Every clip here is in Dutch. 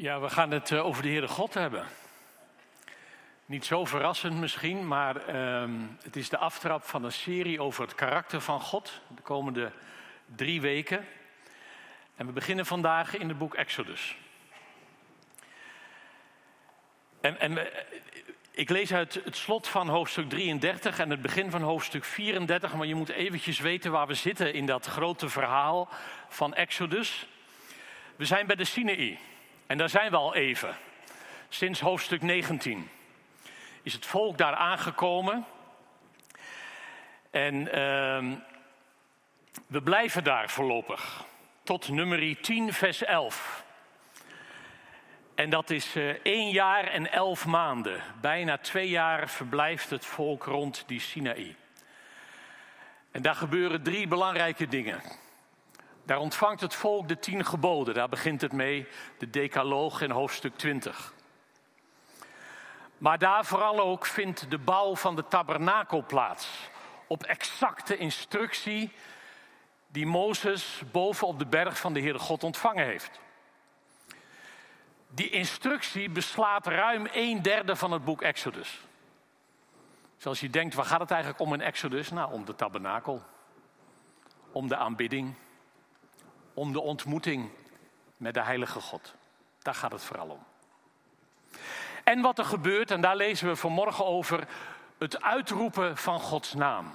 Ja, we gaan het eh, over de Heere God hebben. Niet zo verrassend misschien, maar ehm, het is de aftrap van een serie over het karakter van God. De komende drie weken. En we beginnen vandaag in het boek Exodus. En, en eh, ik lees uit het slot van hoofdstuk 33 en het begin van hoofdstuk 34, maar je moet eventjes weten waar we zitten in dat grote verhaal van Exodus. We zijn bij de Sinaï. En daar zijn we al even. Sinds hoofdstuk 19 is het volk daar aangekomen. En uh, we blijven daar voorlopig. Tot nummer 10, vers 11. En dat is uh, één jaar en elf maanden. Bijna twee jaar verblijft het volk rond die Sinaï. En daar gebeuren drie belangrijke dingen. Daar ontvangt het volk de tien geboden. Daar begint het mee, de Decaloog in hoofdstuk 20. Maar daar vooral ook vindt de bouw van de tabernakel plaats. Op exacte instructie die Mozes boven op de berg van de Heere God ontvangen heeft. Die instructie beslaat ruim een derde van het boek Exodus. Zoals je denkt, waar gaat het eigenlijk om in Exodus? Nou, om de tabernakel. Om de aanbidding om de ontmoeting met de Heilige God. Daar gaat het vooral om. En wat er gebeurt, en daar lezen we vanmorgen over, het uitroepen van Gods naam.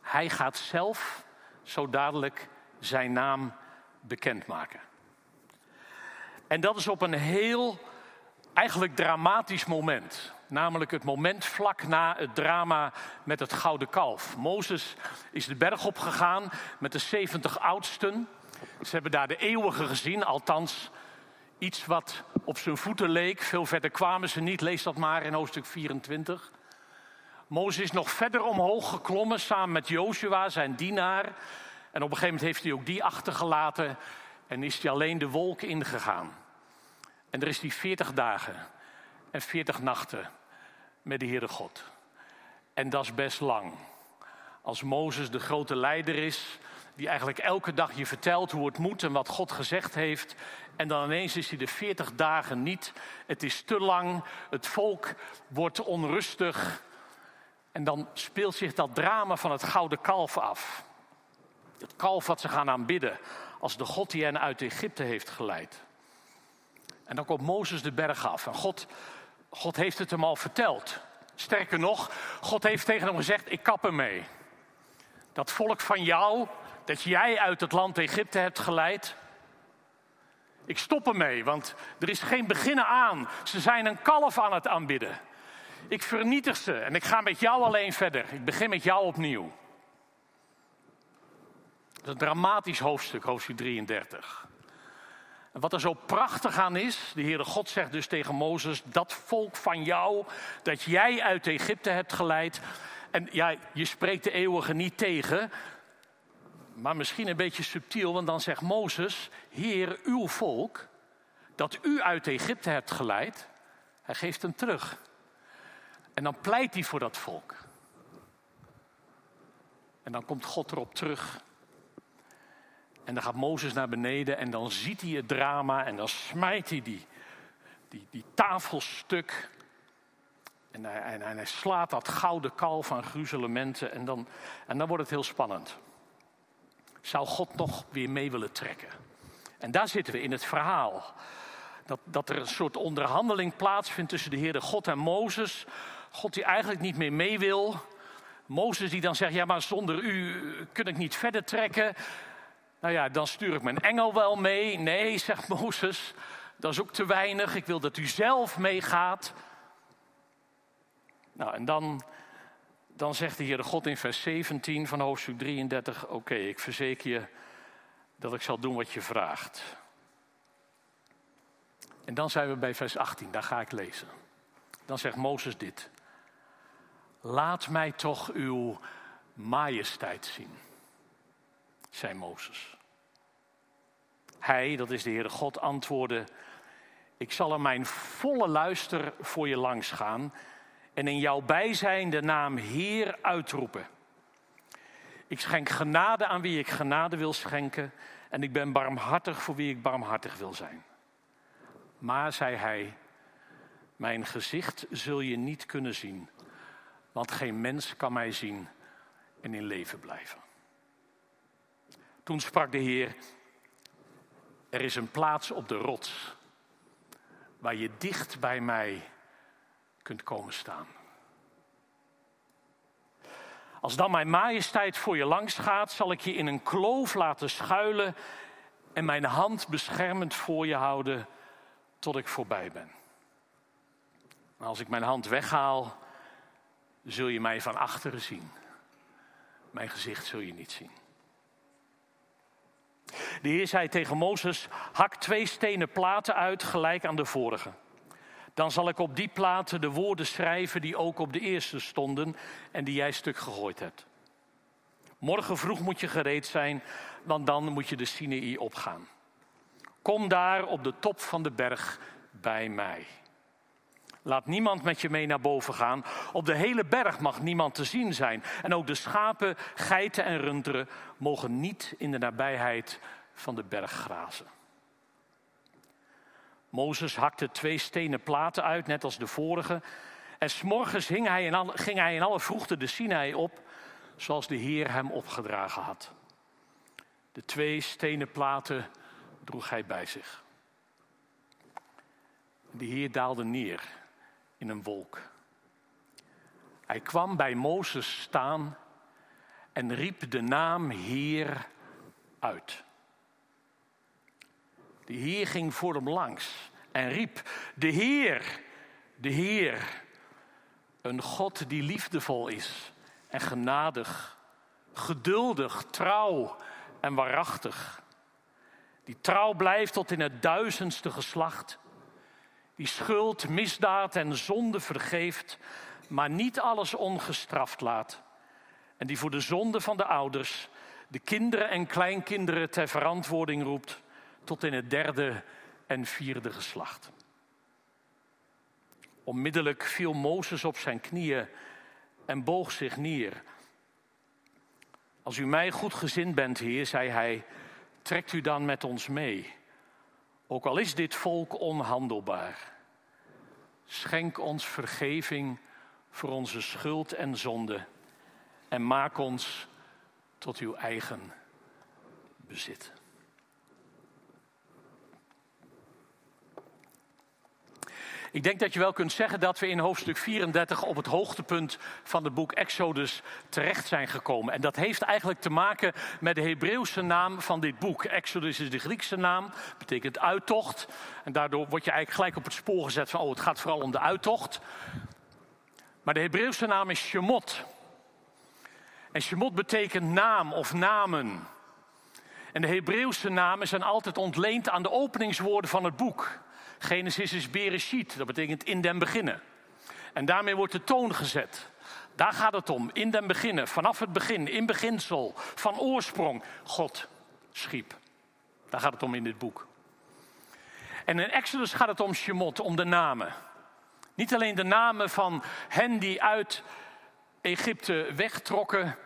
Hij gaat zelf zo dadelijk zijn naam bekendmaken. En dat is op een heel, eigenlijk dramatisch moment. Namelijk het moment vlak na het drama met het gouden kalf. Mozes is de berg opgegaan met de 70 oudsten. Ze hebben daar de eeuwige gezien, althans iets wat op zijn voeten leek. Veel verder kwamen ze niet, lees dat maar in hoofdstuk 24. Mozes is nog verder omhoog geklommen samen met Joshua, zijn dienaar. En op een gegeven moment heeft hij ook die achtergelaten en is hij alleen de wolk ingegaan. En er is die 40 dagen en 40 nachten met de Heere God. En dat is best lang. Als Mozes de grote leider is, die eigenlijk elke dag je vertelt hoe het moet en wat God gezegd heeft. En dan ineens is hij de 40 dagen niet. Het is te lang, het volk wordt onrustig. En dan speelt zich dat drama van het gouden kalf af. Het kalf wat ze gaan aanbidden als de God die hen uit Egypte heeft geleid. En dan komt Mozes de berg af. En God, God heeft het hem al verteld. Sterker nog, God heeft tegen hem gezegd: Ik kap ermee. Dat volk van jou, dat jij uit het land Egypte hebt geleid. Ik stop ermee, want er is geen beginnen aan. Ze zijn een kalf aan het aanbidden. Ik vernietig ze en ik ga met jou alleen verder. Ik begin met jou opnieuw. Dat is een dramatisch hoofdstuk, hoofdstuk 33. En wat er zo prachtig aan is, de Heere God zegt dus tegen Mozes: dat volk van jou, dat jij uit Egypte hebt geleid. En ja, je spreekt de eeuwige niet tegen, maar misschien een beetje subtiel, want dan zegt Mozes: Heer, uw volk, dat u uit Egypte hebt geleid, hij geeft hem terug. En dan pleit hij voor dat volk. En dan komt God erop terug. En dan gaat Mozes naar beneden en dan ziet hij het drama en dan smijt hij die, die, die tafelstuk. En hij, en hij slaat dat gouden kalf van gruzelementen en dan, en dan wordt het heel spannend zou God nog weer mee willen trekken. En daar zitten we in het verhaal. Dat, dat er een soort onderhandeling plaatsvindt tussen de Heere God en Mozes. God die eigenlijk niet meer mee wil. Mozes die dan zegt, ja maar zonder u kun ik niet verder trekken. Nou ja, dan stuur ik mijn engel wel mee. Nee, zegt Mozes, dat is ook te weinig. Ik wil dat u zelf meegaat. Nou, en dan dan zegt de Heere God in vers 17 van hoofdstuk 33: Oké, ik verzeker je dat ik zal doen wat je vraagt. En dan zijn we bij vers 18, daar ga ik lezen. Dan zegt Mozes dit: Laat mij toch uw majesteit zien, zei Mozes. Hij, dat is de Heere God, antwoordde: Ik zal er mijn volle luister voor je langs gaan en in jouw bijzijn de naam Heer uitroepen. Ik schenk genade aan wie ik genade wil schenken en ik ben barmhartig voor wie ik barmhartig wil zijn. Maar, zei hij, mijn gezicht zul je niet kunnen zien, want geen mens kan mij zien en in leven blijven. Toen sprak de Heer, er is een plaats op de rots waar je dicht bij mij kunt komen staan. Als dan mijn majesteit voor je langs gaat, zal ik je in een kloof laten schuilen en mijn hand beschermend voor je houden tot ik voorbij ben. Als ik mijn hand weghaal, zul je mij van achteren zien. Mijn gezicht zul je niet zien. De Heer zei tegen Mozes: hak twee stenen platen uit, gelijk aan de vorige. Dan zal ik op die platen de woorden schrijven die ook op de eerste stonden en die jij stuk gegooid hebt. Morgen vroeg moet je gereed zijn, want dan moet je de Sinaï opgaan. Kom daar op de top van de berg bij mij. Laat niemand met je mee naar boven gaan. Op de hele berg mag niemand te zien zijn. En ook de schapen, geiten en runderen mogen niet in de nabijheid van de berg grazen. Mozes hakte twee stenen platen uit, net als de vorige. En s'morgens ging hij in alle, ging hij in alle vroegte de Sinai op, zoals de Heer hem opgedragen had. De twee stenen platen droeg hij bij zich. De Heer daalde neer in een wolk. Hij kwam bij Mozes staan en riep de naam Heer uit. De Heer ging voor hem langs en riep: De Heer, de Heer, een God die liefdevol is en genadig, geduldig, trouw en waarachtig. Die trouw blijft tot in het duizendste geslacht. Die schuld, misdaad en zonde vergeeft, maar niet alles ongestraft laat. En die voor de zonde van de ouders de kinderen en kleinkinderen ter verantwoording roept tot in het derde en vierde geslacht. Onmiddellijk viel Mozes op zijn knieën en boog zich neer. Als u mij goed gezind bent, Heer, zei hij, trekt u dan met ons mee. Ook al is dit volk onhandelbaar. Schenk ons vergeving voor onze schuld en zonde en maak ons tot uw eigen bezit. Ik denk dat je wel kunt zeggen dat we in hoofdstuk 34 op het hoogtepunt van het boek Exodus terecht zijn gekomen. En dat heeft eigenlijk te maken met de Hebreeuwse naam van dit boek. Exodus is de Griekse naam, betekent uittocht. En daardoor word je eigenlijk gelijk op het spoor gezet van, oh, het gaat vooral om de uittocht. Maar de Hebreeuwse naam is Shemot. En Shemot betekent naam of namen. En de Hebreeuwse namen zijn altijd ontleend aan de openingswoorden van het boek. Genesis is Bereshit, dat betekent in den beginnen. En daarmee wordt de toon gezet. Daar gaat het om, in den beginnen, vanaf het begin, in beginsel, van oorsprong. God schiep. Daar gaat het om in dit boek. En in Exodus gaat het om Shemot, om de namen. Niet alleen de namen van hen die uit Egypte wegtrokken.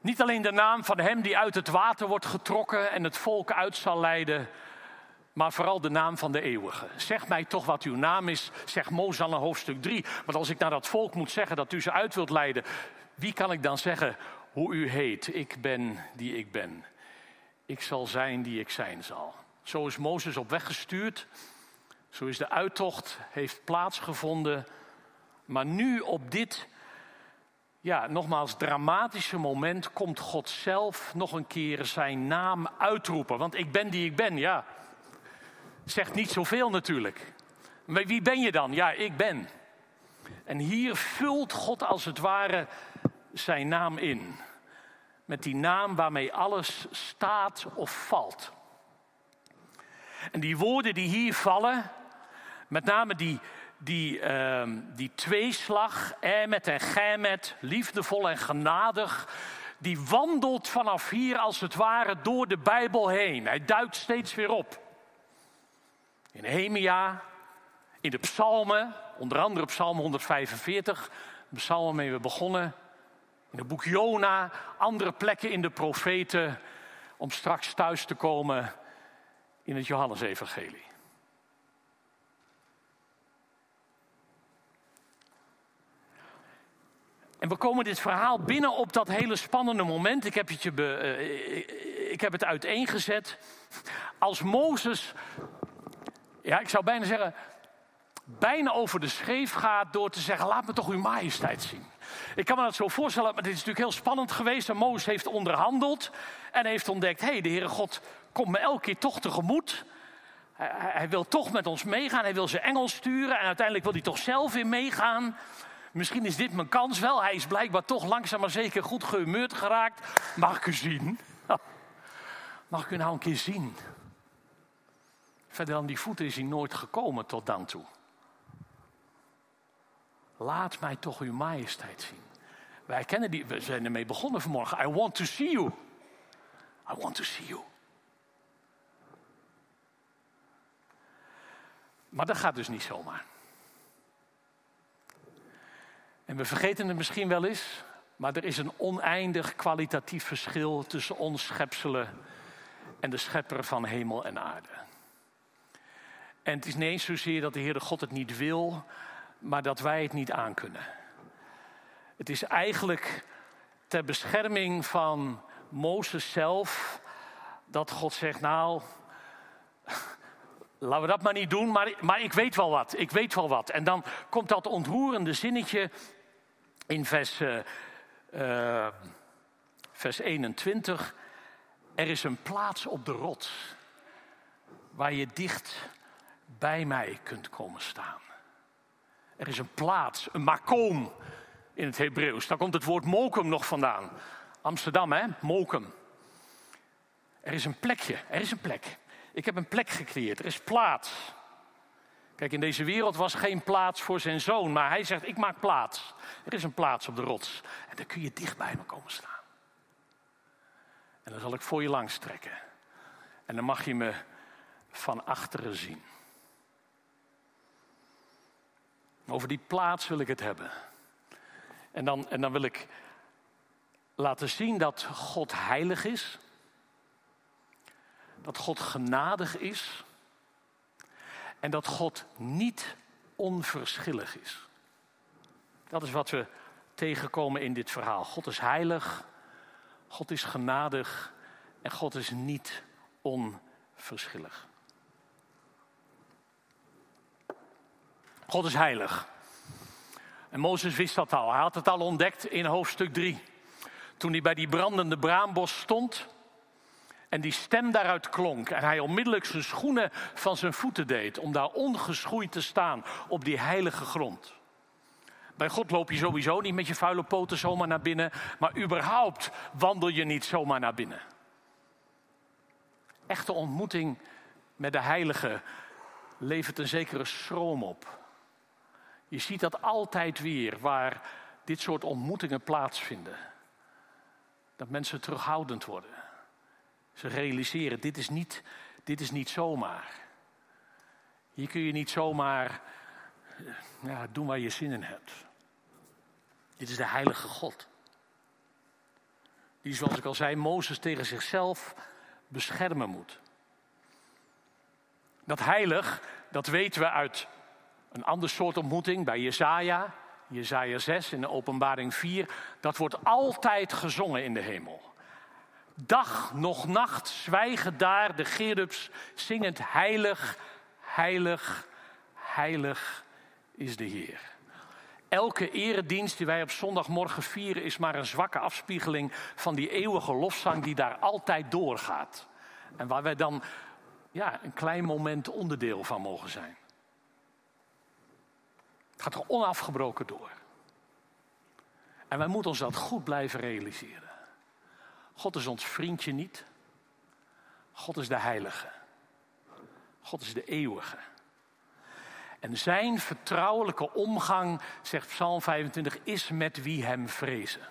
Niet alleen de naam van hem die uit het water wordt getrokken en het volk uit zal leiden maar vooral de naam van de eeuwige. Zeg mij toch wat uw naam is, zegt Mozes in hoofdstuk 3. Want als ik naar dat volk moet zeggen dat u ze uit wilt leiden, wie kan ik dan zeggen hoe u heet? Ik ben die ik ben. Ik zal zijn die ik zijn zal. Zo is Mozes op weg gestuurd. Zo is de uittocht, heeft plaatsgevonden. Maar nu op dit, ja, nogmaals dramatische moment komt God zelf nog een keer zijn naam uitroepen. Want ik ben die ik ben, ja. Zegt niet zoveel natuurlijk. Maar wie ben je dan? Ja, ik ben. En hier vult God als het ware zijn naam in. Met die naam waarmee alles staat of valt. En die woorden die hier vallen, met name die, die, uh, die tweeslag, emet en gemet, liefdevol en genadig, die wandelt vanaf hier als het ware door de Bijbel heen. Hij duikt steeds weer op in Hemia, in de psalmen, onder andere psalm 145, de psalm waarmee we begonnen, in het boek Jona, andere plekken in de profeten, om straks thuis te komen in het Johannesevangelie. En we komen dit verhaal binnen op dat hele spannende moment. Ik heb het, je eh, eh, ik heb het uiteengezet. Als Mozes ja, ik zou bijna zeggen, bijna over de scheef gaat door te zeggen: Laat me toch uw majesteit zien. Ik kan me dat zo voorstellen, maar dit is natuurlijk heel spannend geweest. En Mozes heeft onderhandeld en heeft ontdekt: hé, hey, de Heere God komt me elke keer toch tegemoet. Hij, hij, wil toch met ons meegaan, hij wil zijn engel sturen en uiteindelijk wil hij toch zelf weer meegaan. Misschien is dit mijn kans wel. Hij is blijkbaar toch langzaam maar zeker goed gehumeurd geraakt. Mag ik u zien? Mag ik u nou een keer zien? Verder dan die voeten is hij nooit gekomen tot dan toe. Laat mij toch uw majesteit zien. Wij kennen die, we zijn ermee begonnen vanmorgen. I want to see you. I want to see you. Maar dat gaat dus niet zomaar. En we vergeten het misschien wel eens, maar er is een oneindig kwalitatief verschil tussen ons schepselen en de schepper van hemel en aarde. En het is niet eens zozeer dat de Heere God het niet wil, maar dat wij het niet aankunnen. Het is eigenlijk ter bescherming van Mozes zelf dat God zegt, nou, laten we dat maar niet doen, maar, maar ik weet wel wat, ik weet wel wat. En dan komt dat ontroerende zinnetje in vers, uh, uh, vers 21. Er is een plaats op de rots waar je dicht bij mij kunt komen staan. Er is een plaats, een makom in het Hebreeuws. Daar komt het woord mokum nog vandaan. Amsterdam, hè? Mokum. Er is een plekje, er is een plek. Ik heb een plek gecreëerd, er is plaats. Kijk, in deze wereld was geen plaats voor zijn zoon, maar hij zegt: Ik maak plaats. Er is een plaats op de rots. En daar kun je dicht bij me komen staan. En dan zal ik voor je langs trekken. En dan mag je me van achteren zien. Over die plaats wil ik het hebben. En dan, en dan wil ik laten zien dat God heilig is. Dat God genadig is. En dat God niet onverschillig is. Dat is wat we tegenkomen in dit verhaal. God is heilig, God is genadig en God is niet onverschillig. God is heilig. En Mozes wist dat al. Hij had het al ontdekt in hoofdstuk 3. Toen hij bij die brandende braambos stond en die stem daaruit klonk. En hij onmiddellijk zijn schoenen van zijn voeten deed. Om daar ongeschoeid te staan op die heilige grond. Bij God loop je sowieso niet met je vuile poten zomaar naar binnen. Maar überhaupt wandel je niet zomaar naar binnen. Echte ontmoeting met de heilige levert een zekere schroom op. Je ziet dat altijd weer waar dit soort ontmoetingen plaatsvinden. Dat mensen terughoudend worden. Ze realiseren, dit is niet, dit is niet zomaar. Hier kun je niet zomaar ja, doen waar je zin in hebt. Dit is de heilige God. Die, zoals ik al zei, Mozes tegen zichzelf beschermen moet. Dat heilig, dat weten we uit een ander soort ontmoeting bij Jezaja. Jezaja 6 in de openbaring 4. Dat wordt altijd gezongen in de hemel. Dag nog nacht zwijgen daar de gerubs zingend heilig, heilig, heilig is de Heer. Elke eredienst die wij op zondagmorgen vieren is maar een zwakke afspiegeling van die eeuwige lofzang die daar altijd doorgaat. En waar wij dan ja, een klein moment onderdeel van mogen zijn. Het gaat er onafgebroken door. En wij moeten ons dat goed blijven realiseren. God is ons vriendje niet. God is de heilige. God is de eeuwige. En zijn vertrouwelijke omgang, zegt Psalm 25, is met wie hem vrezen.